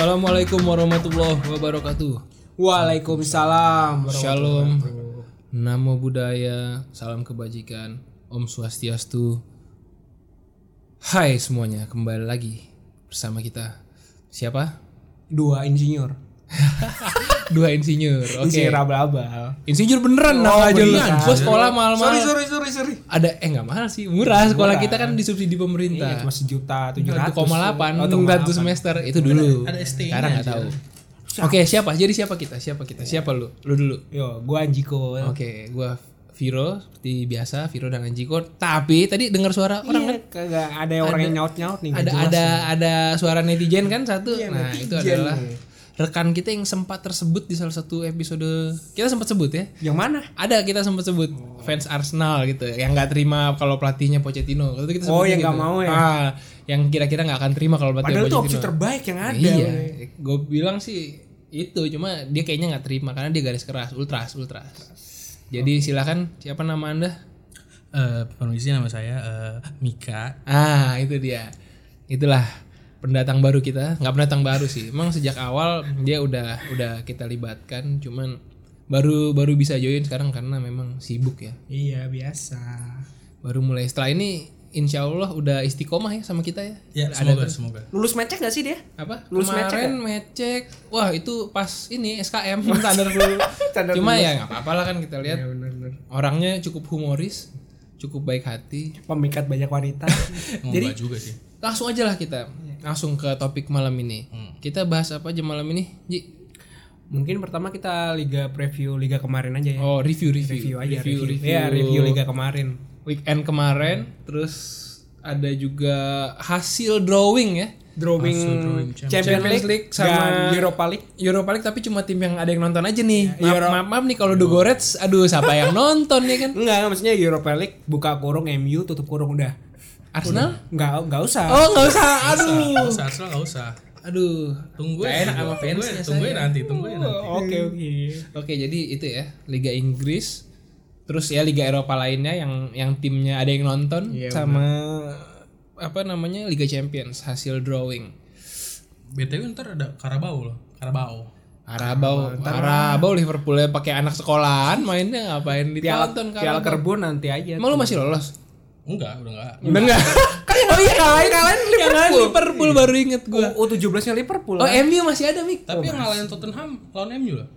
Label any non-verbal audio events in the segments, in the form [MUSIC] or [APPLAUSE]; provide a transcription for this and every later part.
Assalamualaikum warahmatullahi wabarakatuh. Waalaikumsalam. Shalom. Namo Buddhaya, salam kebajikan, Om Swastiastu. Hai semuanya, kembali lagi bersama kita. Siapa? Dua insinyur. Dua insinyur. Oke. Insinyur abal-abal. Insinyur beneran Oh, nah aja lu. Gua sekolah mahal-mahal. Sorry, sorry, sorry, sorry. Ada eh nggak mahal sih, murah. Sekolah Murah. kita kan disubsidi Iya, pemerintah. cuma sejuta tujuh ratus. 1,8 Oh, satu semester itu dulu. ada ST-nya Sekarang nggak tahu. Oke, siapa? Jadi siapa kita? Siapa kita? Siapa lu? Lu dulu. Yo, gua Anjiko. Oke, gua Viro seperti biasa, Viro dan Anjiko. Tapi tadi dengar suara orang kan? Iya, kagak ada orang yang nyaut-nyaut nih. nggak Ada ada nih. ada suara netizen kan satu. Iya, nah, itu netizen adalah nih. Rekan kita yang sempat tersebut di salah satu episode. Kita sempat sebut ya. Yang mana? Ada kita sempat sebut fans Arsenal gitu yang nggak terima kalau pelatihnya Pochettino. Itu kita Oh, yang nggak gitu. mau ya? Ah, yang kira-kira nggak akan terima kalau pelatih Padahal itu opsi Pochettino. terbaik yang ada. Iya, gue bilang sih itu cuma dia kayaknya nggak terima karena dia garis keras, ultras, ultras. Jadi silakan siapa nama anda? Eh, permisi nama saya eh, Mika. Ah itu dia, itulah pendatang baru kita. Nggak pendatang baru sih, emang sejak awal dia udah udah kita libatkan, cuman baru baru bisa join sekarang karena memang sibuk ya. Iya, biasa. Baru mulai setelah ini, insya Allah udah istiqomah ya sama kita ya. Ya, semoga semoga. Lulus mecek gak sih dia? apa Lulus kemarin mecek wah itu pas ini SKM [LAUGHS] standar dulu [LAUGHS] cuma ya nggak apa-apa lah kan kita lihat Iya, benar-benar. orangnya cukup humoris cukup baik hati Pemikat banyak wanita. [LAUGHS] Jadi juga sih. langsung aja lah kita langsung ke topik malam ini kita bahas apa aja malam ini Ji Mungkin pertama kita liga preview liga kemarin aja ya. oh review review review aja review, review. review. Ya, review liga kemarin. weekend kemarin terus ada juga hasil drawing ya Drawing, drawing Champions, Champions League, League sama Europa League. Europa League tapi cuma tim yang ada yang nonton aja nih maaf, Euro- maaf, maaf nih kalau The Gorets aduh siapa yang nonton ya kan Enggak, maksudnya Europa League buka kurung MU tutup kurung udah. Arsenal Enggak, enggak usah. Oh nggak usah, aduh, Nggak usah, Arsenal nggak usah. aduh. Tunggu Nggak enak sama fansnya Tungguin saya. nanti, tungguin nanti. Oke, oke. Oke jadi itu ya Liga Inggris, terus ya Liga Eropa lainnya yang yang timnya ada yang nonton Iya, sama apa namanya Liga Champions hasil drawing. BTW ntar ada Karabau loh. Karabau. Arabau, Arabau Liverpool ya pakai anak sekolahan mainnya ngapain Piala, ditonton Piala Carabao? Kerbau nanti aja. Emang lu masih lolos? Enggak, udah enggak. Udah enggak? [LAUGHS] kan oh iya kalahin Yang lain Liverpool baru inget gua. U 17 nya Liverpool. Oh kan? MU masih ada Mik? Tapi yang ngalahin Tottenham lawan MU loh.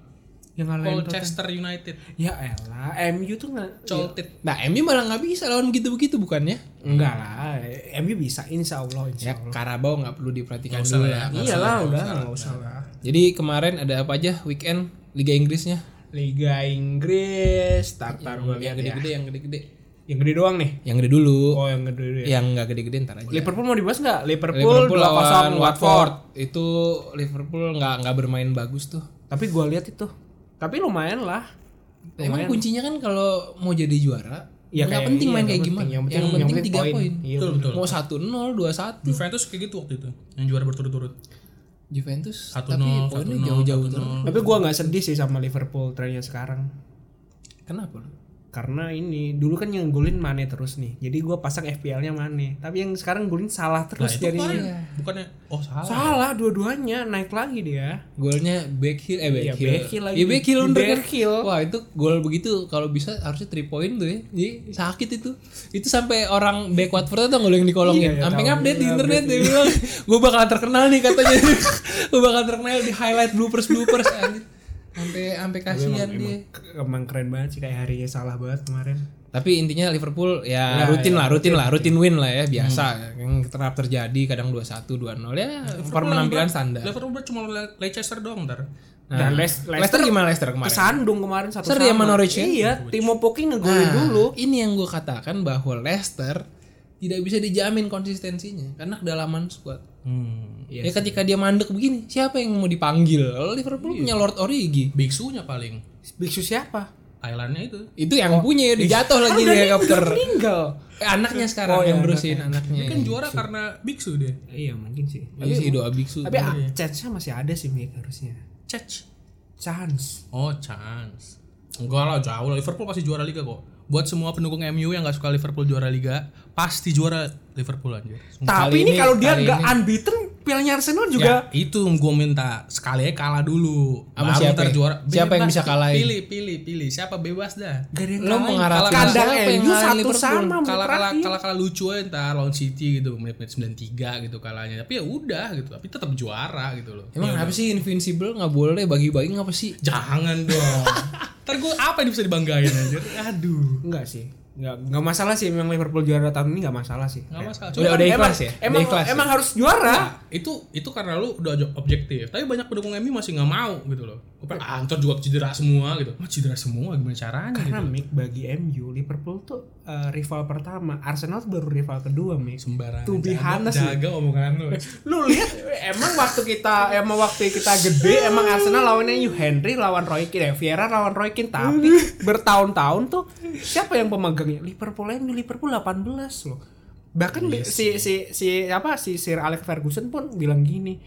yang ngalahin Tottenham. Colchester United. Ya elah, MU tuh enggak Colted. Nah MU malah nggak bisa lawan begitu-begitu bukannya? enggak lah. MU bisa insya Allah, insya Ya. Karabau nggak perlu diperhatikan dulu lah ya. ya. Iyalah, udah nggak usah. enggak usah lah. Jadi kemarin ada apa aja weekend Liga Inggrisnya? Liga Inggris, tartar gua Yang ya. gede-gede, yang gede-gede. Yang gede doang nih. Yang gede dulu. Oh, yang gede dulu ya. Yang nggak gede-gede ntar aja. Liverpool mau dibahas nggak? Liverpool, Liverpool 2-0 lawan Watford. Watford. Itu Liverpool nggak nggak bermain bagus tuh. Tapi gua lihat itu. Tapi lumayan lah. Emang kuncinya kan kalau mau jadi juara, Ya, nggak kayak- penting iya, main nggak kayak gimana. Yang Yang penting- yang penting tiga poin. poin. Iya, Betul, betul. Mau 1-0, 2-1. Juventus kayak gitu waktu itu. Yang juara berturut-turut. Juventus 1-0, tapi poinnya 1-0, jauh-jauh 1-0. terus. Tapi gua nggak sedih sih sama Liverpool trennya sekarang. Kenapa? Karena ini dulu kan yang golin Mane terus nih. Jadi gua pasang FPL-nya Mane. Tapi yang sekarang golin salah Nah, terus itu jadinya. kemarin bukannya oh salah. Salah dua-duanya naik lagi dia. Golnya Beckhil eh Iya, Beckhil. Beckhil lagi. Iya Beckhil Di bener kan? Beckhil. Wah, itu gol begitu kalau bisa harusnya 3 point tuh ya. Jadi sakit itu. Itu sampai orang back Watford tuh nggak yang dikolongin. Iya, iya, sampai tahu. update di Iya, internet dia bilang, "Gue bakal terkenal nih katanya." [LAUGHS] Gue bakal terkenal di highlight bloopers bloopers anjir. Sampai sampai kasihan dia. K- Emang keren banget sih kayak harinya salah banget kemarin. Tapi intinya Liverpool ya, Ya, rutin ya, lah, rutin lah, rutin win lah ya, biasa. Yang terap terjadi kadang 2-1, 2-0 ya, per penampilan standar. Liverpool cuma Le- Leicester doang ntar. Nah, Dan Les- Leicester gimana Leicester kemarin? Kesandung kemarin satu Seri sama Norwich ya? Iya, Timo Pukki ngegolin Nah, dulu. Ini yang gue katakan bahwa Leicester tidak bisa dijamin konsistensinya karena kedalaman squad. Hmm. ya ketika dia mandek begini, siapa yang mau dipanggil? Liverpool punya Lord Origi. Biksunya paling. Biksu siapa? Thailandnya itu. Itu yang punya ya dijatuh lagi di helikopter. Meninggal. Eh, anaknya sekarang Oh, yang iya, berusin anaknya. Kan juara karena biksu dia. Iya, mungkin sih. Iya sih doa biksu. Tapi ah, chance-nya masih ada sih Mik harusnya. Cech. Chance. Oh, chance. Enggak lah, jauh lah. Liverpool pasti juara liga kok. Buat semua pendukung MU yang gak suka Liverpool juara liga, pasti juara Liverpool anjir. Tapi Kali ini ini- kalau dia nggak unbeaten FPL-nya Arsenal Ya, juga itu gue minta sekali kalah dulu. Sama Baru siapa ntar ya? juara. Siapa yang Bebas, bisa kalahin? Pilih, pilih, pilih. Siapa bebas dah. gak ada yang Lo mengharapkan kandang MU satu sama menit Kalah kalah kalah kalah lucu aja ntar lawan City gitu menit-menit 93 gitu kalahnya. Tapi ya udah gitu. Tapi tetap juara gitu loh. Emang apa sih invincible nggak boleh bagi-bagi ngapa sih? Jangan dong. [LAUGHS] ntar gue apa yang bisa dibanggain anjir? Aduh. Enggak sih. Enggak, enggak masalah sih memang Liverpool juara tahun ini enggak masalah sih. Gak masalah. Udah- Cuma udah emang, ikhlas ya? Udah Emang ikhlas emang harus juara. Nah, itu itu karena lu udah objektif. Tapi banyak pendukung MU masih nggak mau gitu loh. Pengen, ah, juga cedera semua gitu. Mah cedera semua gimana caranya Karena gitu. Mick bagi MU Liverpool tuh eh, rival pertama, Arsenal tuh baru rival kedua Mick. Sembarangan. To be Jaga- honest, Jaga omongan lu. Lu lihat emang waktu kita emang waktu kita gede emang Arsenal lawannya Hugh Henry lawan Roy Keane, ya, Vieira lawan Roy Keane tapi bertahun-tahun tuh siapa yang pemegangnya? Liverpool MU Liverpool 18 loh. Bahkan si si si apa si Sir Alex Ferguson pun bilang gini,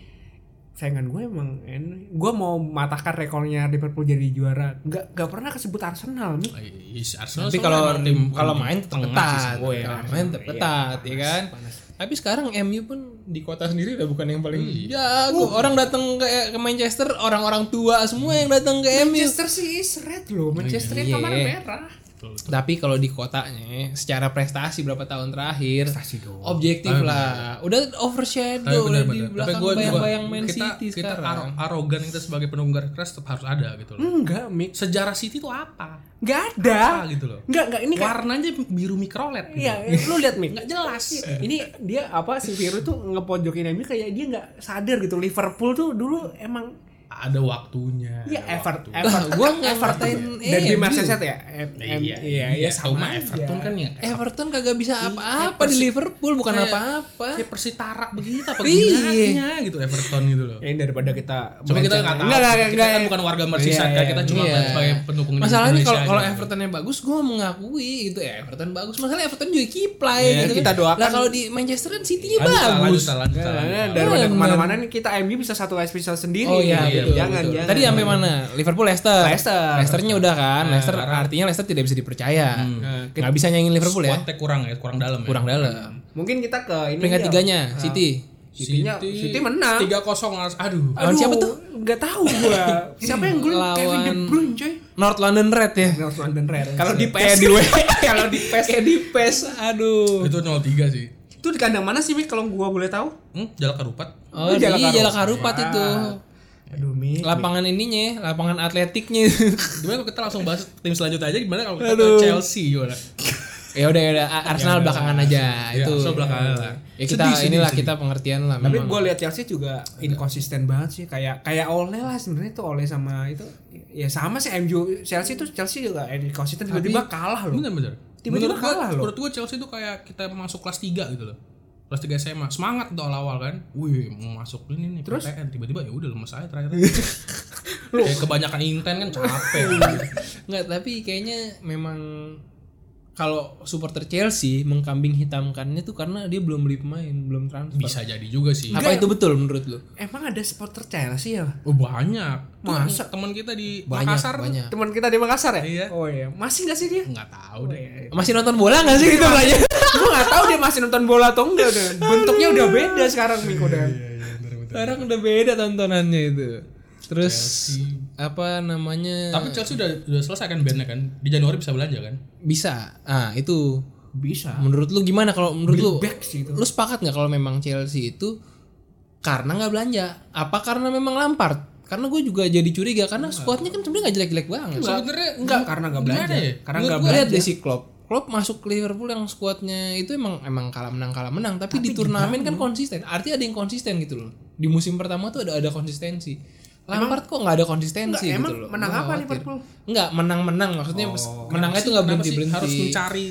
saingan gue emang en- gue mau matahkan rekornya Liverpool jadi juara nggak nggak pernah kesebut Arsenal nih Is- Arsenal Tapi kalau tim kalau main tetap tengah sih ketat, oh ya, main tetap Iya, ketat, ya kan. panas. Tapi sekarang MU pun di kota sendiri udah bukan yang paling Iya. jago. Orang datang ke, ke Manchester, orang-orang tua semua yang datang ke MU. Manchester sih is red loh Manchester Iya. yang kemarin merah Betul, betul. Tapi kalau di kotanya, secara prestasi berapa tahun terakhir, Prestasi dong. objektif Tapi lah. Udah Tapi overshadow, udah di bener-bener. Tapi belakang gua juga- bayang-bayang Man kita, City kita sekarang. aro- arogan kita sebagai penunggu garis keras tetap harus ada gitu loh. enggak Mick Sejarah City itu apa? nggak ada Apa gitu loh. Enggak, enggak ini kan Warnanya biru mikrolet gitu. Iya, lu lihat Mik. Nggak jelas. Ini dia apa si Viru tuh ngepojokin MU kayak dia nggak sadar gitu. Liverpool tuh dulu emang Ada waktunya. ya ada Ever, waktu. Ever, [LAUGHS] gua nggak Everton ngatain dan di. Merseyside ya. M- M- Iya, iya, iya sama Everton kan ya. Everton kagak bisa apa-apa di Liverpool, bukan apa-apa. Kayak persitara begitu apa Iya. gunanya gitu Everton gitu loh. Ya, daripada kita Cuma kita nggak tahu. Enggak, enggak, kita kan bukan warga Merseyside Iya, kan iya, kita cuma Iya. sebagai pendukung Masalahnya kalau kalau gitu. Evertonnya bagus, gue mengakui gitu ya Everton bagus. Masalah Everton juga kiplay Iya, gitu. kita kan. doakan. Lah kalau di Manchester kan City-nya lanjut bagus. Nah, daripada Bener. ke mana-mana nih kita MU bisa satu episode sendiri. Oh iya, Iya, betul, jangan, betul. jangan. Tadi sampai mana? Liverpool Leicester. Leicester. Leicesternya udah kan. Leicester sekarang- artinya Leicester tidak bisa dipercaya. Nah, Nggak bisa nyanyiin Liverpool ya. Squadnya kurang ya, kurang dalam ya. Kurang dalam. Mungkin kita ke ini Peringkat aja. tiganya City. City-nya- City menang. 3-0 harus aduh. Lawan siapa tuh? Enggak tahu gua. [LAUGHS] Siapa yang golin? Kevin De Bruyne, coy. North London Red ya. North London Red. Kalau di PES [LAUGHS] Kayak di kalau di PES Kayak di PES. Aduh. Itu 0-3 sih. itu di kandang mana sih Mik kalau gua boleh tahu? Hmm, Jalak Karupat. Oh, Itu iya Jalak Jalak Harupat. Harupat itu. Aduh Mik. Lapangan ininya, lapangan atletiknya. [LAUGHS] Gimana kalau kita langsung bahas tim selanjutnya aja gimana kalau kita ke Chelsea gimana? ya udah ya udah A- Arsenal belakangan aja Ya, itu. Arsenal belakangan lah. Ya kita Sedih, sedih, inilah sedih. kita pengertian lah. Tapi gue lihat Chelsea juga inkonsisten banget sih kayak kayak Ole lah sebenarnya tuh Ole sama itu ya sama sih MU Chelsea tuh Chelsea juga inkonsisten tiba-tiba kalah loh. Bener-bener. Tiba-tiba kalah loh. Menurut gua Chelsea itu kayak kita masuk kelas 3 gitu loh. Kelas 3 SMA. Semangat tuh awal-awal kan. Wih, mau masuk ini nih Terus? PTN tiba-tiba ya udah lemes aja terakhir. [LAUGHS] Kayak kebanyakan inten kan capek. [LAUGHS] Enggak, tapi kayaknya memang kalau supporter Chelsea mengkambing hitamkannya tuh karena dia belum beli pemain, belum transfer. Bisa jadi juga sih. Apa itu betul menurut lu? Emang ada supporter Chelsea ya? Oh, banyak. Masa? teman kita di Banyak, Makassar tuh banyak. Teman kita di Makassar ya? Iya. Oh iya. Masih gak sih dia? nggak tahu deh. iya. Masih nonton bola nggak sih itu banyak? gue gak tahu dia masih nonton bola atau enggak udah. Bentuknya udah beda sekarang Mik udah. Sekarang udah beda tontonannya itu. Terus apa namanya? Tapi Chelsea udah udah selesai kan bandnya kan. Di Januari bisa belanja kan. bisa. Ah, itu Bisa. menurut lu gimana kalau menurut lu? Back sih itu. Lu sepakat nggak kalau memang Chelsea itu karena nggak belanja? Apa karena memang Lampard? Karena gue juga jadi curiga karena squadnya kan sebenarnya nggak jelek-jelek banget. Sebenarnya Enggak karena gak gimana belanja. ya? Karena Menurut gak gue lihat belanja. deh si Klopp. Klopp masuk ke Liverpool yang skuadnya itu emang emang kalah menang kalah menang tapi, di turnamen kan konsisten. Artinya ada yang konsisten gitu loh. Di musim pertama tuh ada ada konsistensi. Lampard kok nggak ada konsistensi Enggak, gitu emang loh. menang apa. Liverpool? Enggak, menang-menang maksudnya menangnya tuh nggak Kenapa berhenti sih berhenti. Harus mencari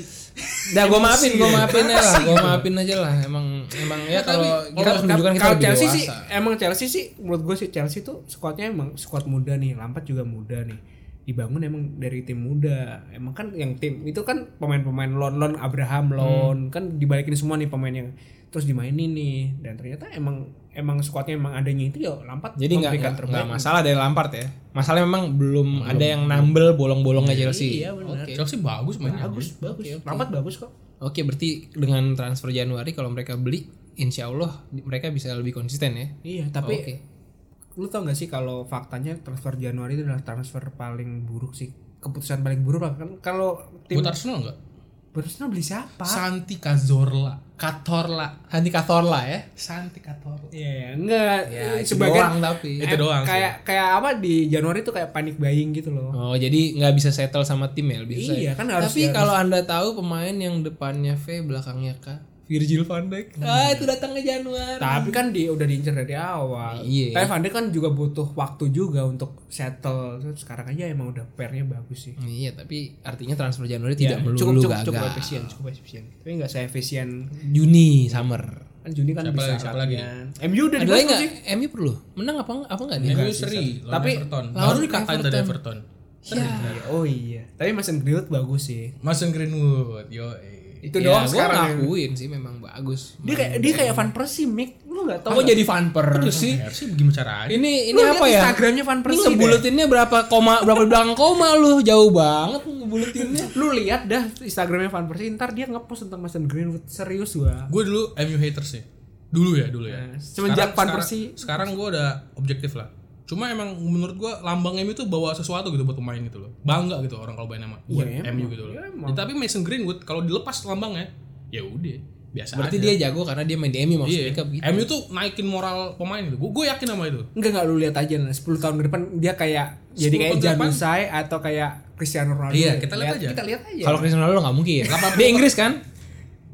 Dah gue maafin, gue maafin aja lah, gue maafin aja lah. Emang emang ya kalau kita harus menunjukkan kita kalau lebih Chelsea dewasa. sih emang Chelsea sih menurut gue sih Chelsea tuh squadnya emang squad muda nih Lampard juga muda nih dibangun emang dari tim muda emang kan yang tim itu kan pemain-pemain loan loan Abraham Hmm. loan kan dibalikin semua nih pemain yang terus dimainin nih dan ternyata emang emang squadnya emang adanya itu ya Lampard Jadi nggak nggak nggak masalah dari Lampard ya. Masalah memang belum, ada yang nambel bolong-bolongnya Chelsea. Iya, benar. Oke. Chelsea bagus mainnya. bagus bagus Lampard bagus kok Oke, berarti dengan transfer Januari kalau mereka beli insya Allah mereka bisa lebih konsisten ya. Iya, tapi Oke. lu tau gak sih kalau faktanya transfer Januari itu adalah transfer paling buruk sih. Keputusan paling buruk lah kan kalau tim Buat Arsenal enggak? Arsenal beli siapa? Santi Cazorla, Katorla, Hanti Katorla ya. Santi Katorla. Iya, enggak. Ya, itu sebagian doang tapi. Itu doang sih. kayak kayak apa di Januari tuh kayak panik buying gitu loh. Oh jadi nggak bisa settle sama tim ya lebih susah. Iya, ya? kan harus- Tapi kalau anda tahu pemain yang depannya V belakangnya K, Virgil van Dijk. Ah itu datang ke Januari. Tapi kan dia udah diincar dari awal. Iya. Tapi Van Dijk kan juga butuh waktu juga untuk settle. Sekarang aja emang udah pairnya bagus sih. Iya tapi artinya transfer Januari tidak Ya, melulu cukup, cukup, gagal. cukup efisien, cukup efisien. Tapi nggak seefisien Juni summer. kan Juni kan Siapa bisa lagi, siapa lagi? latihan. MU udah nggak? sih. MU perlu menang apa apa nggak nih? MU seri, Tapi Everton. lawan Baru dikatain tadi Everton. Iya, Oh iya. Tapi Mason Greenwood bagus sih. Mason Greenwood, yo. Itu ya, doang gua sekarang. yang- ngakuin sih memang bagus. Dia kayak dia kayak Van Persie, Mick. Lu enggak tahu. Kok jadi Van Per sih? sih gimana caranya? Ini ini Lu apa ya? Instagramnya Van Ini Persie. deh. ngebulutinnya berapa koma berapa belakang koma lu jauh banget ngebulutinnya. [LAUGHS] Lu lihat dah Instagramnya Van Persie ntar dia ngepost tentang Mason Greenwood serius gua. Gue dulu MU haters sih. Dulu ya, dulu ya. Nah, semenjak Van Persie- Sekarang, gue udah objektif lah. Cuma emang menurut gue lambang MU tuh bawa sesuatu gitu buat pemain gitu loh. Bangga gitu orang kalau main nama buat Iya, MU gitu loh. Iya, Ya, tapi Mason Greenwood kalau dilepas lambangnya, ya udah biasa Berarti aja. dia jago karena dia main di MU maksudnya Iya. gitu. MU tuh naikin moral pemain gitu. Gue yakin sama itu. Enggak enggak lu lihat aja nah, 10 tahun ke depan dia kayak jadi 10 kayak? Janusai atau kayak Cristiano Ronaldo. Iya, kita lihat aja. Kita lihat aja. Kalau Cristiano Ronaldo nggak mungkin. Di Inggris kan?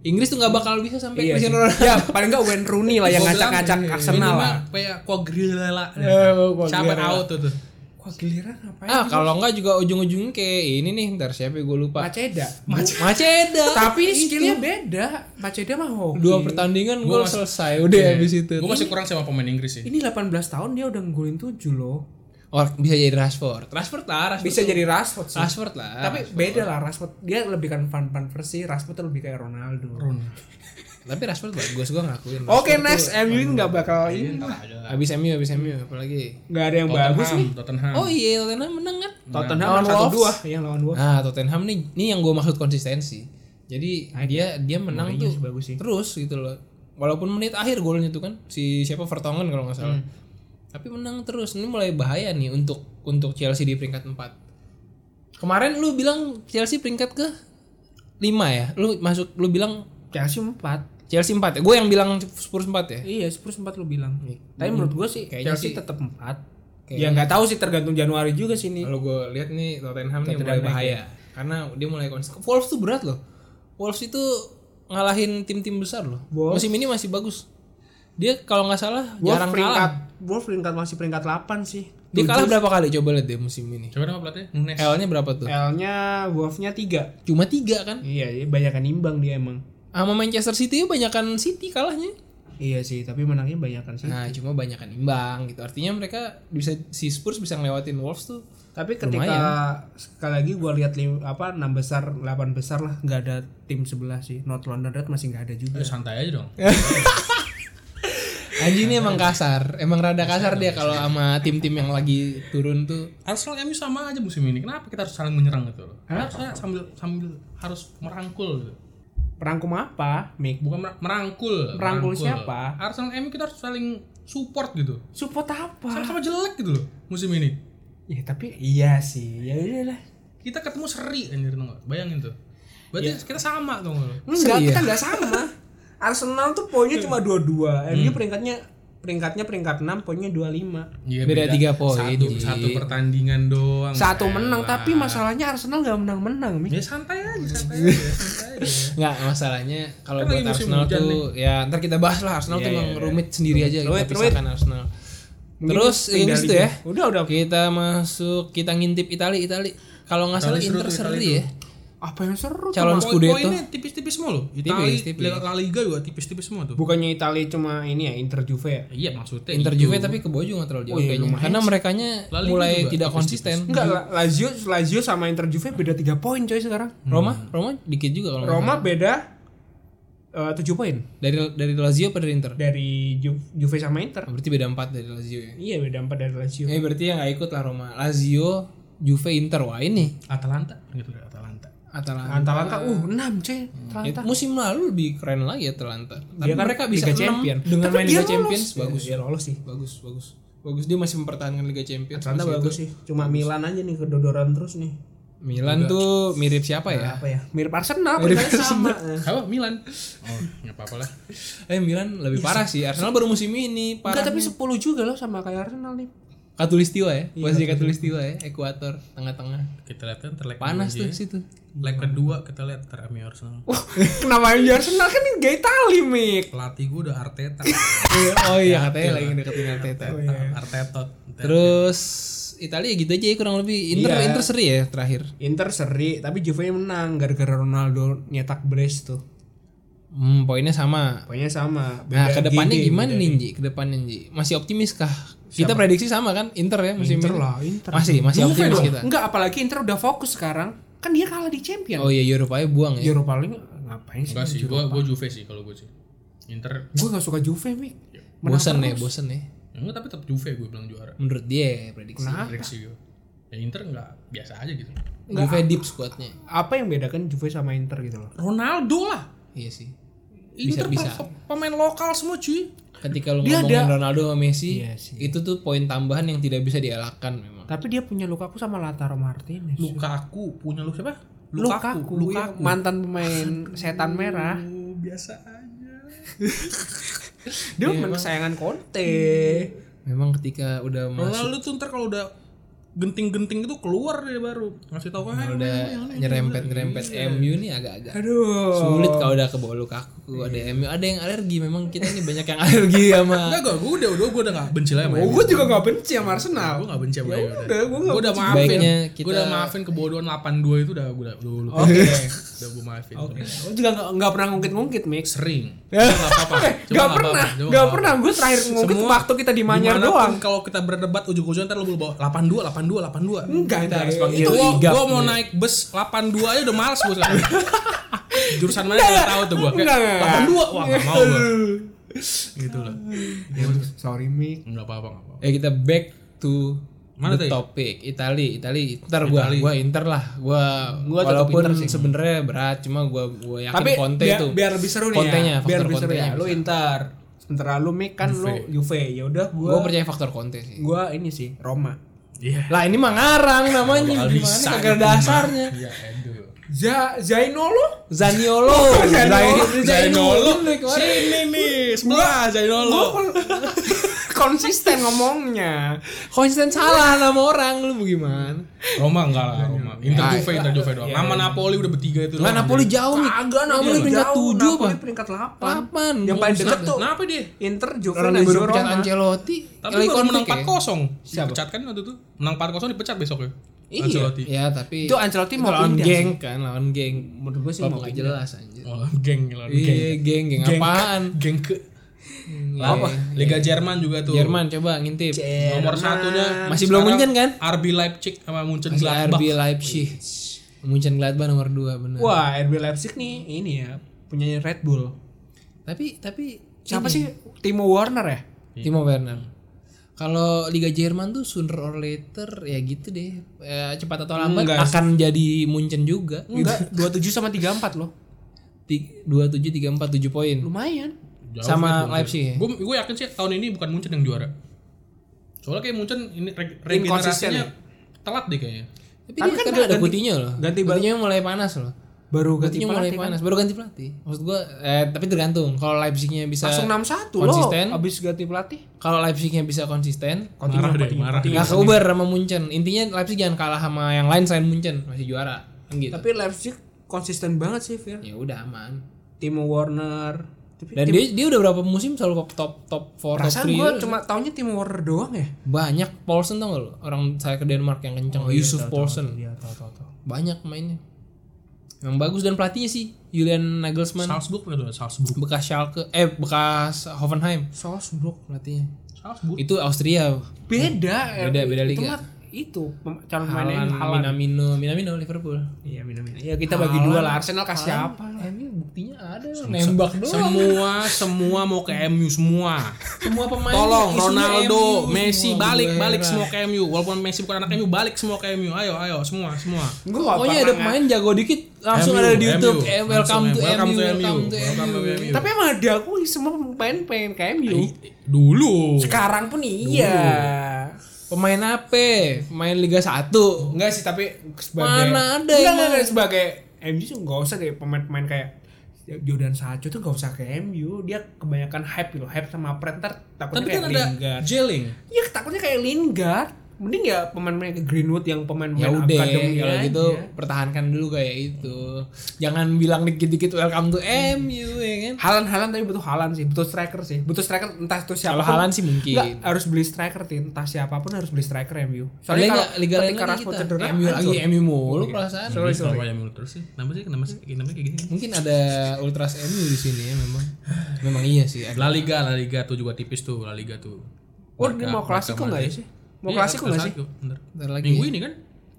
Inggris tuh nggak bakal bisa sampai iya. Cristiano Ronaldo. Ya, paling enggak Wayne Rooney lah yang ngacak-ngacak Arsenal lah. Kayak Quagliarella. Quagliarella. Siapa out tuh tuh. Giliran ngapain? Ah kalau nggak juga ujung-ujungnya kayak ini nih ntar siapa gue lupa. Maceda. Maceda. Tapi Itu. skillnya beda. Maceda mah hoki. dua pertandingan gol selesai udah habis itu. Gue masih kurang sama pemain Inggris sih. Ini 18 tahun dia udah nggolin 7 loh. Oh, bisa jadi Rashford. Rashford lah, Rashford. Bisa tuh- jadi Rashford sih. Rashford lah. Tapi beda lah Rashford. Dia lebih kan Van Van Persie, Rashford tuh lebih kayak Ronaldo. Tapi Rashford bagus gue ngakuin. Oke, Rashford next MU ini enggak bakal ini. Habis MU, habis MU apalagi. Enggak ada yang bagus nih. Tottenham. Oh iya Tottenham menang kan? Tottenham Lawan satu Wolves. dua yang lawan Wolves. Nah Tottenham nih, ini yang gue maksud konsistensi. Jadi dia dia menang Mourinho tuh bagus sih. terus gitu loh. Walaupun menit akhir golnya tuh kan si siapa Vertonghen kalau nggak salah. Hmm. Tapi menang terus. Ini mulai bahaya nih untuk untuk Chelsea di peringkat 4. Kemarin lu bilang Chelsea peringkat ke 5 ya? Lu masuk lu bilang Chelsea 4. Chelsea 4 ya? Gue yang bilang Spurs 4 ya? Iya, Spurs 4 lu bilang. Tapi menurut gua sih Kayaknya Chelsea sih- tetap 4. Ya nggak tahu sih tergantung Januari juga sih nih. Kalau gue lihat nih Tottenham nih Tottenham mulai bahaya karena dia mulai konsisten. Wolves tuh berat loh. Wolves itu ngalahin tim-tim besar loh. Wolves- Musim ini masih bagus. Dia kalau nggak salah Wolves jarang peringkat kalah. Wolves peringkat masih peringkat 8 sih. Dia kalah berapa kali coba lihat deh musim ini. Coba nama pelatih? Nunes. L-nya berapa tuh? L-nya Wolves-nya 3. Cuma tiga kan. Iya, dia banyakan imbang dia emang. Sama Manchester City banyakan City kalahnya. Iya sih, tapi menangnya banyakan sih. Nah, cuma banyakan imbang gitu. Artinya mereka bisa si Spurs bisa ngelewatin Wolves tuh. Tapi ketika sekali lagi gua lihat apa 6 besar, 8 besar lah nggak ada tim sebelah sih. North London Red masih nggak ada juga. Eh, santai aja dong. [LAUGHS] Anjing ini emang kasar. Emang rada kasar dia kalau sama tim-tim yang lagi turun tuh. Arsenal MU sama aja musim ini. Kenapa kita harus saling menyerang gitu loh? Harusnya sambil sambil harus merangkul gitu. Apa, Mick? Bukan mer- merangkul. Merangkul siapa? Arsenal MU kita harus saling support gitu. Support apa? Sama-sama jelek gitu loh musim ini. Ya tapi iya sih. Ya udahlah. Kita ketemu seri anjir tuh? Bayangin tuh. Berarti kita sama tuh nggak? Enggak, kita ya? nggak sama. [LAUGHS] Arsenal tuh poinnya cuma 22. MU peringkatnya peringkatnya peringkat 6, poinnya 25. Iya, Beda tiga poin, Satu, Ji. satu pertandingan doang. Satu Elah. menang, tapi masalahnya Arsenal nggak menang-menang. Ya santai aja, santai [LAUGHS] aja, santai aja. Nggak masalahnya kalau Kan buat Arsenal tuh ya ntar kita bahas lah Arsenal Iya, tuh emang iya. rumit sendiri aja Rumit, kita rumit. pisahkan Arsenal. Mungkin Terus Inggris tuh ya. Udah, udah. Kita masuk kita ngintip Itali Itali. Kalau nggak salah Inter seri Itali ya. Apa yang seru? Calon Cuma- Scudetto. Poin-poinnya tipis-tipis semua loh. Itali, Tipis, tipis. La Liga juga tipis-tipis semua tuh. Bukannya Italia cuma ini ya Inter Juve ya? Iya maksudnya. Inter. Juve tapi ke bawah juga nggak terlalu jauh Oh iya, kayaknya. Karena merekanya La Liga mulai juga tidak tipis-tipis. konsisten. Enggak, La- Lazio Lazio sama Inter Juve beda 3 poin coy sekarang. Roma, Roma dikit juga kalau Roma beda eh 7 poin dari dari Lazio apa dari Inter? dari Ju- Juve sama Inter. Berarti beda 4 dari Lazio ya. Iya, beda 4 dari Lazio. Eh berarti yang nggak ikut lah Roma. Lazio Juve Inter wah ini Atalanta gitu Atalanta. Atalanta. Atalanta uh 6 cuy. Ya, musim lalu lebih keren lagi Atalanta. Tapi Dia kan mereka bisa Liga 6 Champion. dengan Tapi main Liga lolos. Champions Iya, bagus. dia lolos sih. Bagus, bagus. Bagus dia masih mempertahankan Liga Champions. Atalanta bagus itu. sih. Cuma Milan aja nih kedodoran terus nih. Milan tuh mirip siapa ya? Apa ya? Mirip Arsenal, peringkatnya sama. Apa Milan? Oh, nggak apa-apa lah. Eh Milan lebih parah sih. Arsenal baru musim ini parah. Enggak, tapi 10 juga loh sama kayak Arsenal nih. Katulistiwa ya, posisi Katulistiwa ya, ekuator tengah-tengah. Kita lihat kan terlek Panas tuh aja. situ. Leg kedua kita lihat terami Arsenal. Kenapa yang di Arsenal kan ini gay tali, Mik. Pelatih gue udah [LAUGHS] Arteta. oh iya katanya lagi deketin Arteta. Arteta. Terus Italia gitu aja ya kurang lebih. Inter Iya. Inter seri ya terakhir. Inter seri, tapi Juve menang gara-gara Ronaldo nyetak brace tuh. Hmm, poinnya sama. Pokoknya sama. Nah, Beda ke depannya GD, gimana nih, Ji? Ke depannya, Ji. Masih optimis kah? Kita prediksi sama kan Inter ya musim Inter ini. lah, Inter. Masih, masih Juve optimis dong. kita. Enggak, apalagi Inter udah fokus sekarang. Kan dia kalah di Champion. Oh iya, Eropa buang ya. Europa League ngapain sih? Enggak sih, gue gue Juve sih kalau gue sih. Inter Gue gak suka Juve, Mik. Bosan ya, bosan ya. ya enggak tapi tetap Juve gue bilang juara. Menurut dia prediksi. Prediksi gue. Ya Inter enggak biasa aja gitu. Juve deep squadnya. Apa yang bedakan Juve sama Inter gitu loh? Ronaldo lah. Iya sih. Inter bisa. pe- pemain lokal semua cuy. Ketika lu Dia ngomongin ada- Ronaldo sama Messi, Iya sih. itu tuh poin tambahan yang tidak bisa dielakkan memang. Tapi dia punya Lukaku sama Lautaro Martinez. Lukaku punya lu siapa? Lukaku, iya. mantan pemain setan merah. Biasa aja. Dia pemain kesayangan Conte. Memang ketika udah masuk Ronaldo tuh ntar kalau udah genting-genting itu keluar dia baru ngasih tahu kan udah nyerempet nyerempet MU nih agak-agak Aduh. sulit kalau udah ke bawah Lukaku ada MU ada yang alergi memang kita ini banyak yang alergi [LAUGHS] sama Enggak, gue, gue udah, udah, gue udah gak benci lagi sama Oh, gue juga gak benci sama Arsenal. Gue gak benci sama MU. udah, gua nggak Gue udah maafin. Baiknya kita- Gue udah maafin kebodohan 82 itu udah gue udah udah lupa. Oke. Udah gue maafin. Gue juga gak, nggak pernah ngungkit-ngungkit, Mix. Sering. [LAUGHS] Gak apa-apa. Gak nggak pernah. Cuma gak nggak pernah. Gue terakhir ngungkit waktu kita di Manyar doang. Kalau kita berdebat ujung-ujungnya ntar lu bawa 82, 82, 82. Enggak, Kita harus enggak. panggil Itu Itu gua, gua mau naik bus 82 aja udah males gue sekarang. [LAUGHS] Jurusan mana gak tahu tuh gue. Enggak, Kayak enggak. 82, wah gak mau gue. [LAUGHS] Gitu loh. Ya, sorry, Mik. Enggak apa-apa, enggak apa-apa. ya kita back to Mana the tadi? topic Itali Itali Ntar gua gua Inter lah gua, Gua tetap walaupun Inter sih. sebenarnya berat cuma gua gua yakin Tapi Conte biar, tuh biar lebih seru nih Kontenya, ya. Biar faktor lebih seru ya. Lu. Inter. Sementara lu Mik kan lu Juve. Ya udah gua gua percaya faktor Conte sih gua ini sih Roma. Iya. lah ini mah ngarang namanya Bakal gimana kagak gitu, dasarnya Iya. Ja Zainolo? Zaniolo Zaniolo. Zainolo Sini nih, sebelah Zainolo. Konsisten ngomongnya. konsisten salah nama orang lu mau gimana Roma enggak lah, Roma. Inter Ah, Juve, Inter Juve doang. Nama Napoli udah bertiga itu. Nggak doang. Napoli jauh nih Kagak Napoli peringkat tujuh apa peringkat 8. delapan Yang paling dekat tuh Kenapa dia? Inter, Juve, pecat Roma. Ancelotti Tapi baru menang ya? 4-0. Siapa? Dipecat kan waktu itu. Menang 4-0 dipecat besoknya. Iya. Ancelotti. ya tapi Itu Ancelotti mau lawan geng kan lawan geng Menurut gue sih mau jelas anjir Oh, geng lawan geng. iya geng geng apaan Geng ke apa Liga Jerman juga tuh. Jerman coba ngintip Nomor satunya Masih belum Munchen kan? RB Leipzig sama Munchen Masih Gladbach. RB Leipzig Munchen Gladbach nomor 2 benar Wah, RB Leipzig nih ini ya punyanya Red Bull. tapi tapi Siapa sih? Timo Werner ya? Timo Werner kalau Liga Jerman tuh sooner or later ya gitu deh Ya, cepat atau lambat Enggak. akan jadi Munchen juga Enggak, 27 sama 34 loh. Ti- dua tujuh tiga empat tujuh poin Lumayan. Jauh sama sih, Leipzig ya? Gue gue yakin sih tahun ini bukan Munchen yang juara. Soalnya kayak Munchen ini re- regenerasinya telat deh kayaknya. tapi, Tapi dia kan kan ada ganti- loh ganti ba- Coutinho mulai panas loh Baru ganti Coutinho mulai pelatih kan. panas baru ganti pelatih maksud gua eh tapi tergantung kalau Leipzignya bisa Langsung 6-1 loh konsisten. abis ganti pelatih. kalau Leipzignya bisa konsisten Marah deh, marah. nggak keuber sama Munchen intinya Leipzig jangan kalah sama yang lain selain Munchen masih juara kan gitu Tapi Leipzig konsisten banget sih, Fir. ya udah aman Timo Werner. Tapi dan dia dia udah berapa musim selalu top top 4 top perasaan 3 gue cuma taunya Timo Werner doang ya. banyak Paulsen tau gak lo orang saya ke Denmark yang kencang Yusuf Paulsen Iya, tahu tahu tahu. banyak mainnya yang bagus dan pelatihnya sih Julian Nagelsmann Salzburg gitu, Salzburg. bekas Schalke eh bekas Hoffenheim Salzburg. pelatihnya Salzburg. itu Austria Beda. Beda, eh, beda itu liga. mah Itu pem- calon pemainnya Halan, Halan. Minamino Minamino Liverpool Iya, minum Ya kita bagi dua lah. Arsenal kasih apa? Eh, buktinya ada ada nembak doang. Semua semua mau ke MU semua. Semua pemain Tolong Ronaldo, MU Messi semua. balik balik semua ke MU. Walaupun Messi bukan anak MU, balik semua ke MU. Ayo ayo semua semua. Gue Pokoknya ada pemain jago dikit langsung MU, ada di YouTube. MU. Eh, welcome to welcome MU, to welcome MU, to welcome to MU. MU. Tapi emang diakui semua pemain pengen ke MU. Dulu. Sekarang pun iya. Pemain apa? Pemain Liga 1. Enggak sih tapi sebagai Mana ada enggak, enggak, enggak, sebagai MU tuh enggak usah deh pemain-pemain kayak Jordan Sancho tuh enggak usah ke MU. Dia kebanyakan hype gitu, hype sama Fred ntar takutnya Tapi kayak kan ada Lingard. Jelling. Iya takutnya kayak Lingard. Mending ya pemain-pemain ke Greenwood yang pemain-pemain Ya udah akademi kalau gitu pertahankan dulu kayak itu. Jangan bilang dikit-dikit welcome to MU ya kan. Halan-halan tapi butuh Halan sih, butuh striker sih. Butuh striker entah itu siapa. Kalau Haaland sih mungkin. Enggak, harus beli striker Tin. entah siapa pun harus beli striker MU. Liga, Soalnya kalau Liga lain ketika lagi Rashford kita. cedera, MU lagi. MU mulu perasaan. Sorry, sorry. Kenapa MU terus sih? Kenapa sih? Kenapa sih? Kenapa kayak gini? Mungkin ada ultras MU di sini ya memang. Memang iya sih. La Liga, La Liga tuh juga tipis tuh, La Liga tuh. Oh, dia mau klasiko enggak ya sih? Mau Iya, klasiko enggak sih? Bentar. Bentar lagi. Minggu ini kan?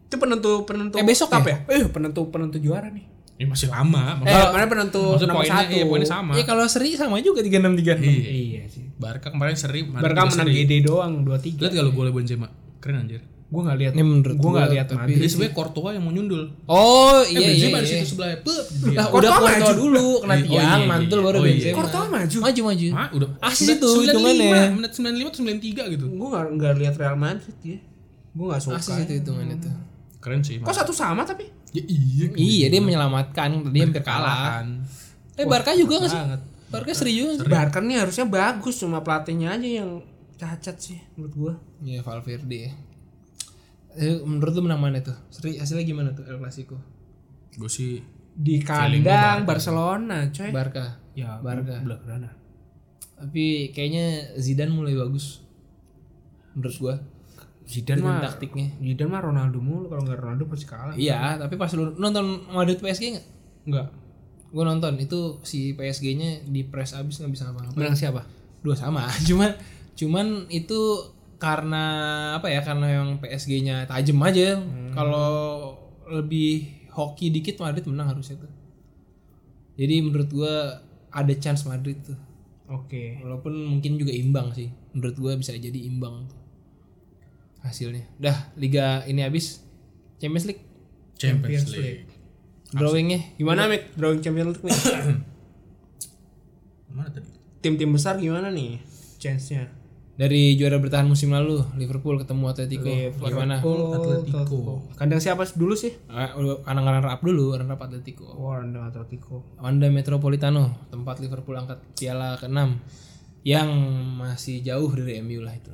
Itu penentu penentu Eh, besok cup ya? ya? Eh, penentu penentu juara nih. Ini masih lama. Eh, Maksudnya, mana penentu nomor poinnya, satu. iya, poinnya sama. Ya kalau seri sama juga 36 36. Iya. Iya sih. Barca kemarin seri, Barca menang seri. GD doang 2-3. Lihat gak lu golnya Benzema? Keren anjir. Gua enggak lihat. Ini menurut gua enggak gua, lihat tapi- Madrid. Jadi sebenarnya Courtois yang mau nyundul. Oh Eh, iya iya. Di iya. situ sebelahnya. Pup, Lah, dia. udah maju. dulu kena Oh, iya, tiang, iya, mantul iya. baru Oh, iya, Benzema. iya. Courtois maju. Maju maju. Hah, udah. Asis itu hitungannya. Menit 95 atau 93 gitu. Gua enggak enggak lihat Real Madrid ya. Gua enggak suka. Asis itu hitungan itu. Keren sih. Kok satu sama tapi? Ya iya. Iya dia menyelamatkan, tadi hampir kalah. Eh Barca juga nggak sih? Banget. Barca seri juga. nggak sih? Barca nih harusnya bagus cuma pelatihnya aja yang cacat sih menurut gua. Iya Valverde ya. Eh, menurut lu menang mana tuh? Seri hasilnya gimana tuh El Clasico? Gue sih Di kandang. Barcelona, coy. Barca. Ya, Barca. Blaugrana. Tapi kayaknya Zidane mulai bagus. Menurut gua. Zidane mah taktiknya. Zidane mah Ronaldo mulu kalau nggak Ronaldo pasti kalah. Iya, tapi pas lu nonton Madrid PSG nggak? Enggak. Gue nonton itu si PSG-nya di press abis nggak bisa ngapa-ngapain. Menang siapa? Dua sama. [LAUGHS] Cuman cuman itu karena apa ya? Karena yang PSG-nya tajam aja. Kalau lebih hoki dikit Madrid menang harusnya tuh. Jadi menurut gua ada chance Madrid tuh. Oke. Walaupun mungkin juga imbang sih. Menurut gua bisa jadi imbang tuh. Hasilnya. Dah, liga ini habis. Champions League Champions Champions League. drawingnya Gimana Mik? Drawing Champions League nih? [COUGHS] Mana tadi? Tim-tim besar gimana nih? Chance-nya. Dari juara bertahan musim lalu Liverpool ketemu Atletico gimana? Atletico. Kandang siapa dulu sih? Eh, Karena runner up dulu, runner up Atletico. Oh, kandang Atletico. Wanda Metropolitano, tempat Liverpool angkat piala ke-6 yang masih jauh dari MU lah itu.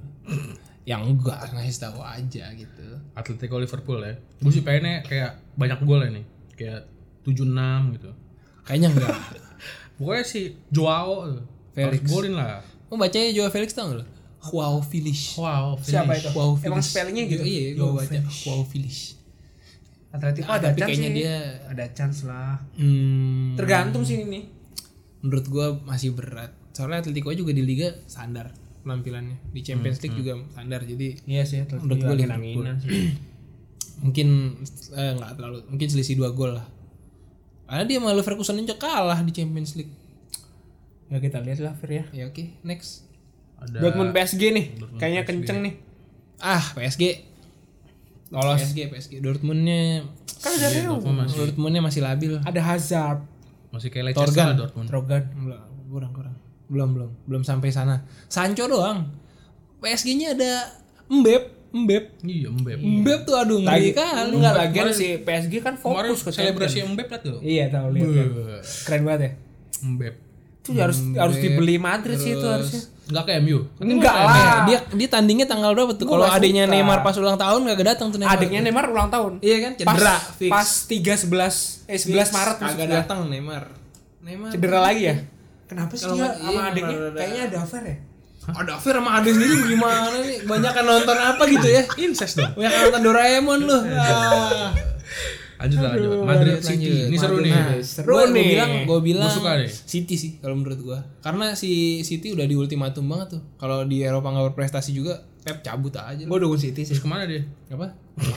yang enggak ngasih tahu aja gitu. Atletico Liverpool ya. Gue sih pengennya kayak banyak gol ya nih. Kayak 7-6 gitu. Kayaknya enggak. [LAUGHS] Pokoknya si Joao. Felix. Harus golin lah. Oh bacanya Joao Felix tau gak lo? Wow Felix. Wow, Siapa itu? Wow Emang Felix. spellingnya gitu? Iya, gue Joao baca Wow Felix. Atletico Ah, ada tapi chance kayaknya sih. dia ada chance lah. hmm, Tergantung sih ini. menurut gua masih berat. Soalnya Atletico juga di liga standar penampilannya. Di Champions League juga standar. Jadi Iya sih, Atletico Menurut gua juga Liverpool. [CLEARS THROAT] mungkin eh, nggak terlalu mungkin selisih dua gol lah. Karena dia malu Ferguson aja kalah di Champions League. Ya kita lihat lah Fir ya. Ya oke, next. Ada Dortmund PSG nih, kayaknya kenceng nih. Ah, PSG. Lolos. PSG, PSG. Dortmundnya Kan ada Rio. Dortmundnya masih labil. Ada Hazard, masih kayak Leicester Torgan. lah Dortmund. Belum, kurang kurang. Belum belum belum sampai sana. Sancho doang. PSG-nya ada Mbep, Mbep. Iya, Mbep. Mbep tuh aduh ngeri kali. Enggak lagian si PSG kan Kemarin fokus ke selebrasi. Mbep liat tuh. Iya tahu lihat. lihat. Keren banget ya. Mbep. Itu harus harus dibeli Madrid sih itu harusnya. Enggak ke MU. Enggak Eh, lah. dia dia tandingnya tanggal berapa tuh? Kalau adiknya. Neymar pas ulang tahun gak datang tuh Neymar. Adiknya Neymar ulang tahun. Iya kan? Pas, Cedera fix. pas 3 11 eh 11 Maret kagak gua. datang Neymar. Neymar. Cedera lagi ya? Kenapa sih dia nggak- sama iya, adiknya kayaknya ada affair ya? Ada Fir sama Ade sendiri gimana nih? Banyak kan nonton apa gitu ya? Incest dong. Banyak nonton Doraemon lu. [LAUGHS] Lanjut lah, lanjut. Madrid Lanjut, City. lanjut. Ini seru nih. Nah, Seru gua, nih. Gua bilang, gua bilang Gua suka nih. City sih kalau menurut gua. Karena si City udah di ultimatum banget tuh. Kalau di Eropa nggak berprestasi juga, Pep cabut aja. Gue dukung City sih. Terus ke mana dia? apa?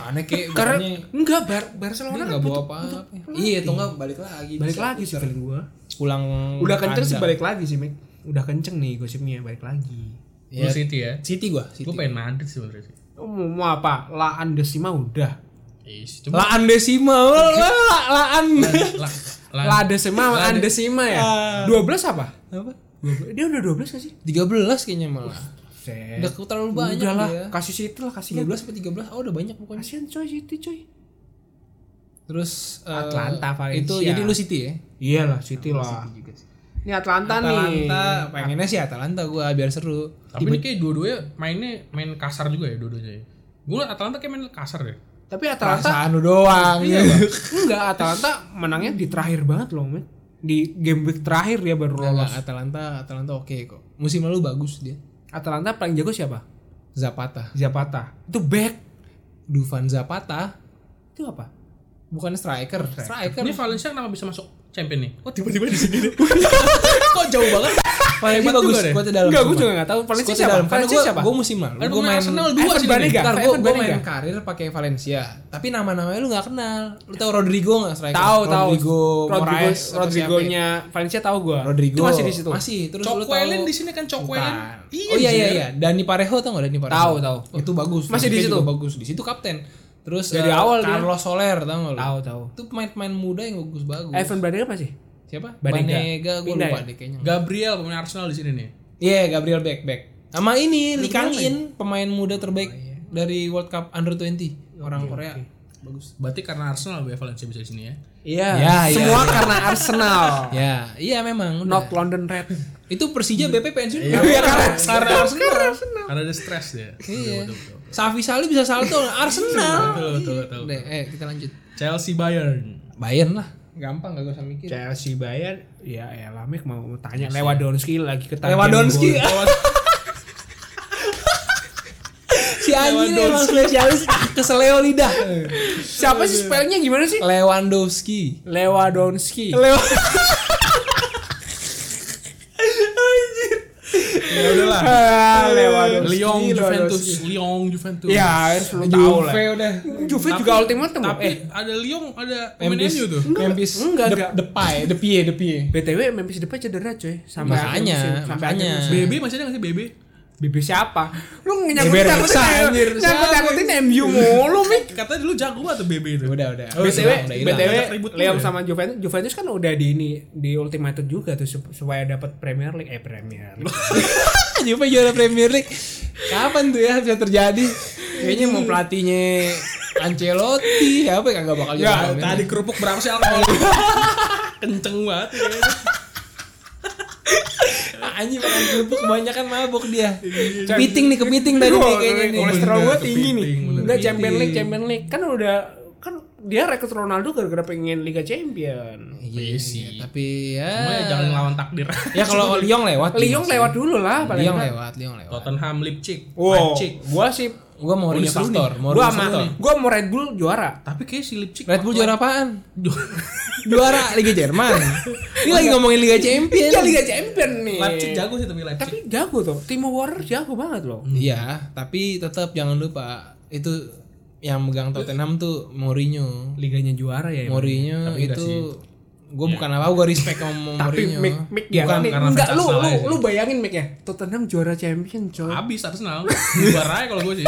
Aneh kayak [LAUGHS] Karena enggak Bar Barcelona kan nggak bawa butuh- apa-apa. Iya, atau nggak balik lagi. balik Bisa. lagi sih feeling gua. pulang Udah kenceng sih balik lagi sih, Mik. Udah kenceng nih gosipnya balik lagi. Ya, City ya. City gua, City. Gue pengen Madrid sih sebenarnya sih. Oh, mau mau apa? La Andesima udah. Is, cuma Laan Desima, la, laan. la, la, La Andesima sama La- Andesima ya. Ah. 12 apa? Apa? 12. Dia udah 12 gak sih? 13 kayaknya malah. Set. Udah terlalu banyak Udah lah, dia. kasih situ lah, kasihan. 12 sampai 13. Oh, udah banyak pokoknya. Kasihan coy, City coy. Terus eh, Atlanta, Valencia. Itu jadi lu City ya? Iyalah, City lah. Ini Atlanta, nih. Atalanta, pengennya sih Atalanta gua biar seru. Tapi ini kayak dua-duanya mainnya main kasar juga ya dua-duanya. ya. Gue liat Atalanta kayak main kasar ya. Tapi Atalanta Perasaan lu doang. Iya. [LAUGHS] Enggak, Atalanta menangnya di terakhir banget loh, men. Di game week terakhir dia baru lolos. Atalanta, Atalanta oke kok. Musim lalu bagus dia. Atalanta paling jago siapa? Zapata. Zapata. Itu back. Dufan Zapata Itu apa? bukan striker. Striker. Ini Valencia kenapa bisa masuk champion nih? Kok tiba-tiba di sini nih? [LAUGHS] Kok jauh banget? Valencia Hebat bagus. juga dalam. Enggak, gue juga enggak tahu. Valencia siapa? dalam. Karena siapa? gua musim lalu pemain main Arsenal dua sih Banega. nih. Ntar Evan gua, gua Banega. main karir pakai Valencia. Tapi nama-namanya lu gak kenal. Lu tahu Rodrigo gak striker? Tahu, tahu. Rodrigo, Moraes, Rodrigonya Valencia tahu ya? Rodrigo. Itu masih di situ. Masih. Terus lu tahu Cokwelin di sini kan Cokwelin. Bukan. oh iya iya iya. Dani Parejo tau gak Dani Parejo? Tahu, tahu. Itu bagus. Masih di Dia situ? bagus. Di situ kapten. Terus Dari eh, awal dia. Carlos Soler tau gak lu? Tahu, tahu. Itu pemain-pemain muda yang bagus-bagus. Evan Banega apa sih? Siapa? Banega. Banega, gue lupa ya? deh kayaknya. Gabriel pemain Arsenal di sini nih. Iya, Gabriel Beck Beck. Sama ini Lee Kang In, pemain muda terbaik dari World Cup Under 20 orang Korea. Bagus. Berarti karena Arsenal ya Valencia bisa di sini ya. Iya. Ya, iya. Semua karena Arsenal. [LAUGHS] Ya, iya memang. udah. Not London Red. Itu Persija BP pensiun. Iya, karena karena Arsenal. Karena ada stres dia. Iya. Safi Sali bisa salto [LAUGHS] Arsenal. Betul betul betul. Udah, eh kita lanjut. Chelsea Bayern. Bayern lah. Gampang gak usah mikir. Chelsea Bayern ya elah Mik mau tanya Lewandowski lagi ketagihan Lewandowski. [LAUGHS] si anjing emang spesialis keseleo lidah. Siapa sih spellnya gimana sih? Lewandowski. Lewandowski. Lew [LAUGHS] Ya udahlah. [LAUGHS] Ah, Lewandowski. Lyon Juventus. Lyon Juventus. Ya, lu tahu lah. Juve udah. Juve juga ultimatum. Tapi eh, ada Lyon, ada Memphis, tuh. Memphis, enggak, enggak. Depay, Depay, Depay. BTW Memphis Depay cedera coy akhir Makanya, makanya. BB masih ada nggak sih BB? BB siapa? Lu nyangkut Reksa, anjir. nyangkut nyangkutin MU mulu Mik. Katanya dulu jago atau BB itu. Udah, udah. Oh, BTW, udah. BTW ya. sama Juventus, Juventus kan udah di ini di ultimatum juga tuh sup- supaya dapat Premier League eh Premier League. [LAUGHS] Juve juara Premier League. Kapan tuh ya bisa terjadi? Kayaknya mau pelatihnya Ancelotti, apa ya kagak bakal Ya, juara. tadi kerupuk berapa sih alkohol? [LAUGHS] Kenceng banget. [LAUGHS] Anjing makan kerupuk kebanyakan mabuk dia. Kepiting nih, kepiting tadi nih kayaknya nih. Kolesterol gue tinggi nih. Enggak Champions League. Champions League kan udah kan dia rekrut Ronaldo gara-gara pengen Liga Champion. Iya sih. Tapi ya. Cuma ya jangan lawan takdir. Ya kalau Lyon lewat. Lyon lewat dulu lah paling Lyon lewat, Lyon lewat. Tottenham Leipzig. Wow, gua sih Gua mau faktor, nih. Mourinho gua sama gua mau Red Bull juara. Tapi kayak si Leipzig. Red Bull juara apaan? [LAUGHS] Juara Liga Jerman. Ini lagi ngomongin Liga Champion. Iya Liga Champion nih. Leipzig jago sih tapi Leipzig. Tapi jago tuh. Timo Werner jago banget loh. Iya, tapi tetap jangan lupa itu yang megang Tottenham tuh Mourinho. Liganya juara ya. Mourinho itu gue bukan apa gue respect sama Tapi Mourinho. Mick Mick ya. bukan nih, karena enggak lu lu aja sih. lu bayangin Mick ya. Tottenham juara champion coy. Habis Arsenal. Bubar aja kalau gue sih.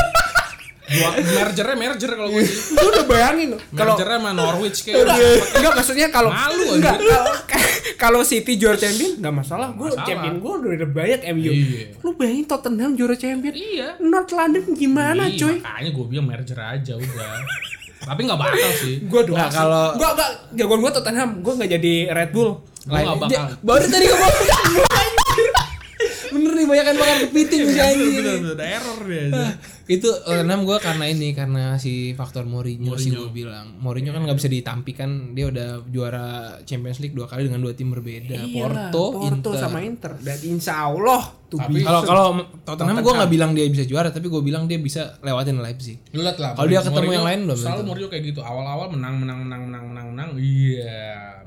Dua mergernya merger kalau gue sih. Lu udah bayangin kalau Mergernya sama Norwich kayak. enggak maksudnya kalau Malu, enggak kalau [LAUGHS] kalau City juara champion enggak masalah. Gue champion gue udah banyak MU. Iya. Lu bayangin Tottenham juara champion. Iya. North London gimana Iya, coy? Makanya gue bilang merger aja udah. Tapi nggak bakal sih. Gue doa Nah, kalau- gue enggak jagoan gue Tottenham, gue enggak jadi Red Bull. Gue nggak bakal. Dia- baru tadi gue [LAUGHS] Bener nih banyak makan kepiting si anjing. Bener, bener, ada error dia. Itu Tottenham gue karena ini karena si faktor Mourinho, sih gue bilang Mourinho kan nggak bisa ditampikan dia udah juara Champions League dua kali dengan dua tim berbeda Iyalah, Porto, Porto Inter sama Inter dan insya Allah tuh Tapi- kalau kalau Tottenham gue nggak bilang dia bisa juara tapi gue bilang dia bisa lewatin Leipzig Lu liat lah. Kalau dia ketemu Mourinho yang lain belum Selalu. Mourinho kayak gitu. Awal-awal menang menang menang menang menang menang. Iya.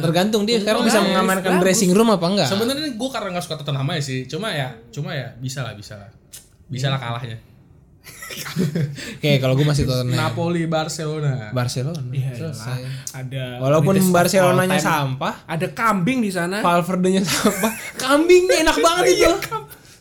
Tergantung dia sekarang bisa mengamankan dressing room apa enggak Sebenarnya gue karena nggak suka Tottenham aja sih. Cuma ya, cuma ya bisa lah, bisa lah. Bisa lah kalahnya. Oke, kalau gue masih Tottenham. Napoli Barcelona. Barcelona. Iya, Selesai. Ada Walaupun Barcelonanya sampah, Ada kambing di sana. Valverde-nya sampah, kambingnya enak banget itu.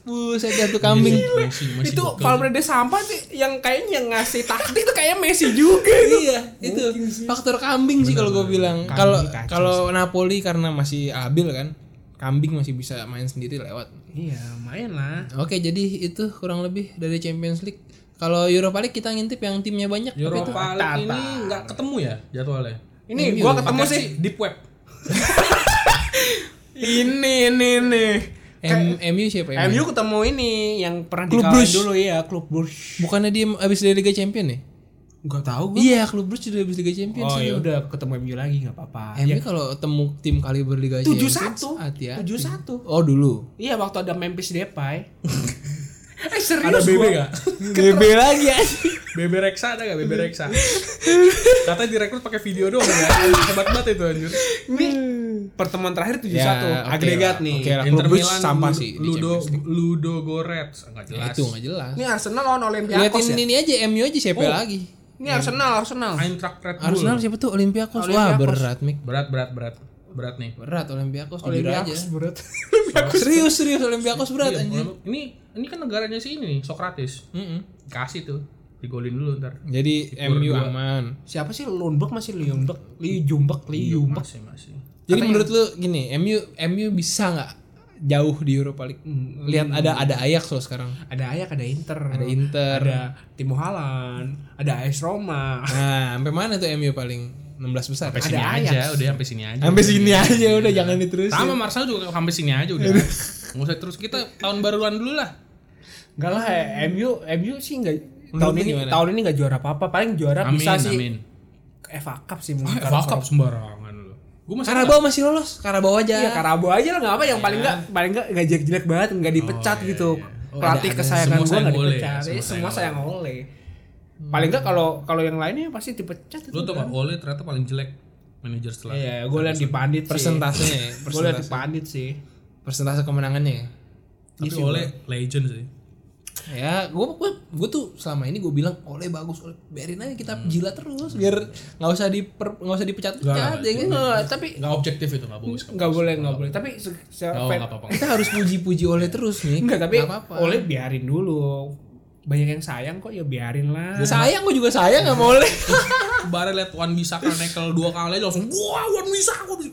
Buset dah tuh kambing. Masih, masih itu. Valverde sampah sih yang kayaknya yang ngasih taktik itu kayak Messi juga. iya, itu faktor kambing sih kalau gue bilang. Kalau kalau Napoli karena masih abil kan, kambing masih bisa main sendiri lewat. Iya, lumayan lah. Oke, jadi itu kurang lebih dari Champions League. Kalau Europa League kita ngintip yang timnya banyak. tapi itu Europa League Tata. ini nggak ketemu ya jadwalnya. Ini MU, gua ketemu sih. deep web. [LAUGHS] Ini ini nih. M- MU siapa ya? MU ketemu ini yang pernah Klub dikalahin Brugge. dulu ya, klub Brugge. Bukannya dia abis dari Liga Champion ya? Enggak tahu gua. Iya, klub Brugge sudah abis Liga Champion Oh sih. ya udah ketemu MU lagi nggak apa-apa. MU kalau temu tim kaliber Liga Tujuh Champions satu. hati-hati. Tujuh satu. Oh dulu. Iya waktu ada Memphis Depay. [LAUGHS] [LAUGHS] eh Ada serius BB gua. nggak? [LAUGHS] BB lagi ya. BB Reksa ada nggak BB [LAUGHS] Reksa? Katanya direkrut pakai video doang ya. Hebat banget itu anjir. Ini pertemuan terakhir 7-1 Ya, oke agregat lah. nih. Oke lah. Inter Milan sampah Ludo- sih di Ludo. Ludo Gorets enggak Ya, jelas. itu nggak jelas. Ini Arsenal lawan Olympiakos Liatin ya. ini aja MU aja siapa Oh. lagi? Ini Arsenal, Arsenal. Eintracht Red Bull. Arsenal siapa tuh Olympiakos? Wah Olympiakos. berat Mik. Berat berat berat. Berat nih. Berat Olympiakos jujur aja. Olympiakos berat. Serius serius Olympiakos berat Iya, anjir. Ini ini kan negaranya si ini nih, Socrates. Mm-mm. Kasih tuh. Digolin dulu ntar. Jadi MU dua. aman. Siapa sih Lundberg masih Lundberg? Liu Jumbek, Liu Jumbek. Masih masih. Jadi menurut lu gini, MU MU bisa nggak jauh di Europa League? Lihat ada ada Ajax loh sekarang. Ada Ayak, ada Inter. Ada Inter. Ada Timo Haaland, ada AS Roma. Nah, sampai mana tuh MU paling 16 besar? Sampai Ada sini Ajax. aja, udah sampai sini aja. Sampai sini aja udah jangan diterusin. Sama Marcel juga sampai sini aja udah. [LAUGHS] Nggak usah terus kita tahun baruan dulu lah. Enggak lah, eh, MU MU sih enggak tahun ini gimana? tahun ini enggak juara apa-apa, paling juara Amin, bisa sih amin. FA Cup sih mungkin. FA Cup sembarangan lu. Gue masih Karabau masih lolos, Karabau aja. Iya, Karabo aja lah enggak apa yang paling enggak paling enggak enggak jelek-jelek banget, enggak dipecat iya, gitu. iya. Oh, Pelatih kesayangan gua enggak oleh, dipecat. semua Jadi semua sayang oleh. Paling enggak kalau kalau yang lainnya pasti dipecat itu. Lu tau gak Ole ternyata paling jelek manajer setelah. Iya, gue liat di pandit. Persentasenya, ya, Gue liat di pandit sih. Persentase kemenangannya ya. Tapi Ole legend sih. Ya, gua gua, gua tuh selama ini gue bilang oleh bagus, oleh biarin aja kita jilat terus biar nggak usah diper nggak usah dipecat-pecat ya kan. Enggak, tapi Nggak objektif itu nggak bagus. enggak boleh enggak boleh. Tapi Oh, nggak. Kita harus puji-puji oleh terus nih. Enggak, tapi apa-apa. oleh biarin dulu. Banyak yang sayang kok ya biarin lah. sayang gue juga sayang nggak mau oleh. Kemarin liat Wan Bisa kan nekel dua kali aja langsung wah Wan Bisa Bisa.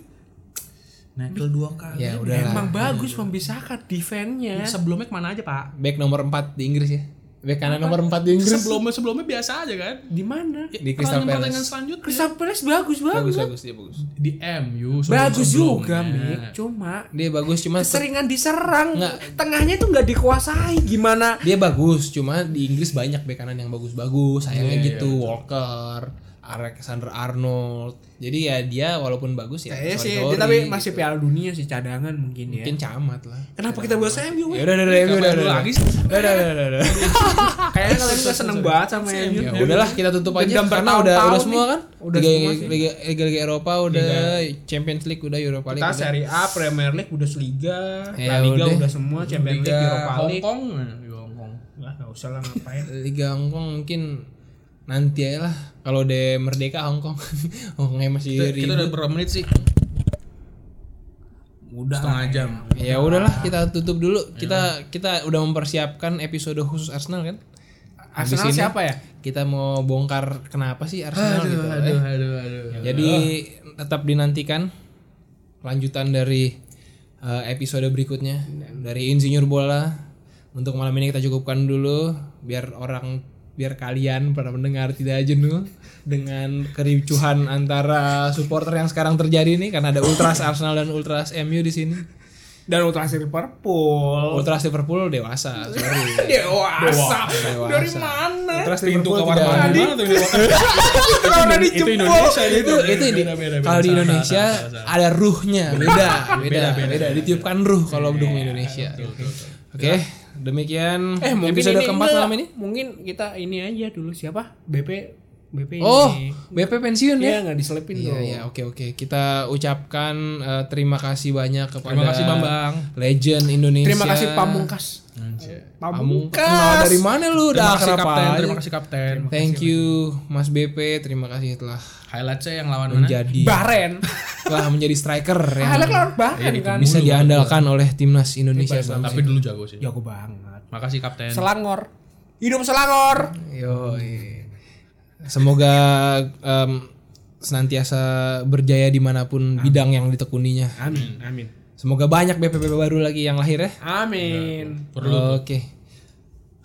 Nekel dua kali. ya udah. Emang bagus membisahkan defense-nya. Sebelumnya ke mana aja pak? Back nomor 4 di Inggris ya. Back kanan nomor 4 di Inggris. Sebelumnya sebelumnya biasa aja kan? Di mana? Di Crystal Pertandingan- Palace. pertandingan selanjutnya Crystal Palace bagus Bagus bagus. bagus dia bagus. di MU. Bagus juga. Mik. Cuma Dia bagus cuma keseringan diserang. Nggak. Tengahnya tuh nggak dikuasai. Gimana? dia bagus cuma di Inggris banyak bek kanan yang bagus-bagus sayangnya Iya, gitu Walker Alexander Arnold jadi ya dia walaupun bagus ya Kayaknya sih, dia tapi masih Piala Dunia sih cadangan mungkin ya. mungkin camat lah Kenapa kita bahas MU? ya udah udah udah udah udah udah lagi udah udah udah udah [LAUGHS] Kayaknya kalian nggak seneng banget sama MU. ya udahlah kita tutup aja Dendam karena udah udah semua kan Udah liga, semua sih. liga, liga liga Eropa udah Champions League udah Europa League Kita udah. Serie A, Premier League, Bundesliga, Ya La Liga udah. udah semua, Champions League, Liga Europa Hong League. Kong. nah, Liga Hong Kong. Lah, nggak usah lah ngapain. Liga Hongkong mungkin nanti aja lah kalau udah merdeka Hongkong [LAUGHS] Hongkongnya masih Kita, kita udah berapa menit sih? Udah Setengah lah, jam. Ya udahlah kita tutup dulu. Kita kita udah mempersiapkan episode khusus Arsenal kan. Habis Arsenal ini siapa ya? Kita mau bongkar kenapa sih Arsenal gitu. eh. aduh, aduh, aduh. Jadi tetap dinantikan lanjutan dari eh, episode berikutnya dari Insinyur Bola. Untuk malam ini kita cukupkan dulu biar orang biar kalian para pendengar tidak jenuh dengan kericuhan antara supporter yang sekarang terjadi nih karena ada Ultras Arsenal dan Ultras MU di sini. Dan Ultras Liverpool. Ultras Liverpool dewasa, sorry. [LAUGHS] Dewasa. Dewasa. Dari mana? Ultras Pintu Liverpool kamar mandi mana tuh [LAUGHS] udah Itu. Indonesia itu itu di, kalau di Indonesia ada ruhnya beda beda Beda, beda, beda. ditiupkan ruh kalau dukung Indonesia oke demikian Eh mungkin episode ini keempat malam ini. Mungkin kita ini aja dulu. Siapa? BP BP Oh, ini. BP pensiun ya? Iya nggak diselipin Iya dong. iya oke oke kita ucapkan eh, terima kasih banyak kepada Terima kasih, Bambang. legend Indonesia Terima kasih Pamungkas. Pamungkas Kenal dari mana lu Terima kasih kapten, terima kasih kapten. Thank you Mas BP terima kasih telah Highlightnya yang lawan mana? menjadi Baren. telah menjadi striker yang Highlight lawan Baren kan. bisa diandalkan oleh timnas Indonesia Tapi dulu jago sih. Jago banget. Makasih kapten. Selangor. Hidup Selangor. Yo, semoga em, senantiasa berjaya di mana pun bidang yang ditekuninya. Amin. Amin. Semoga banyak BPP baru lagi yang lahir ya. Amin. Oke.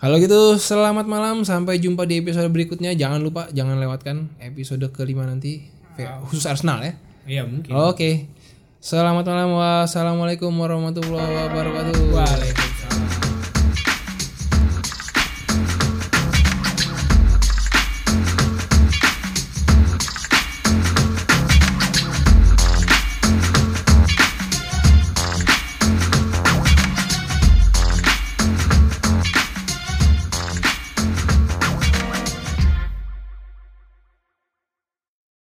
Kalau gitu selamat malam sampai jumpa di episode berikutnya. Jangan lupa jangan lewatkan episode kelima nanti khusus Arsenal ya. Iya mungkin. Oke. Selamat malam. Wassalamualaikum warahmatullahi wabarakatuh. Waalaikumsalam.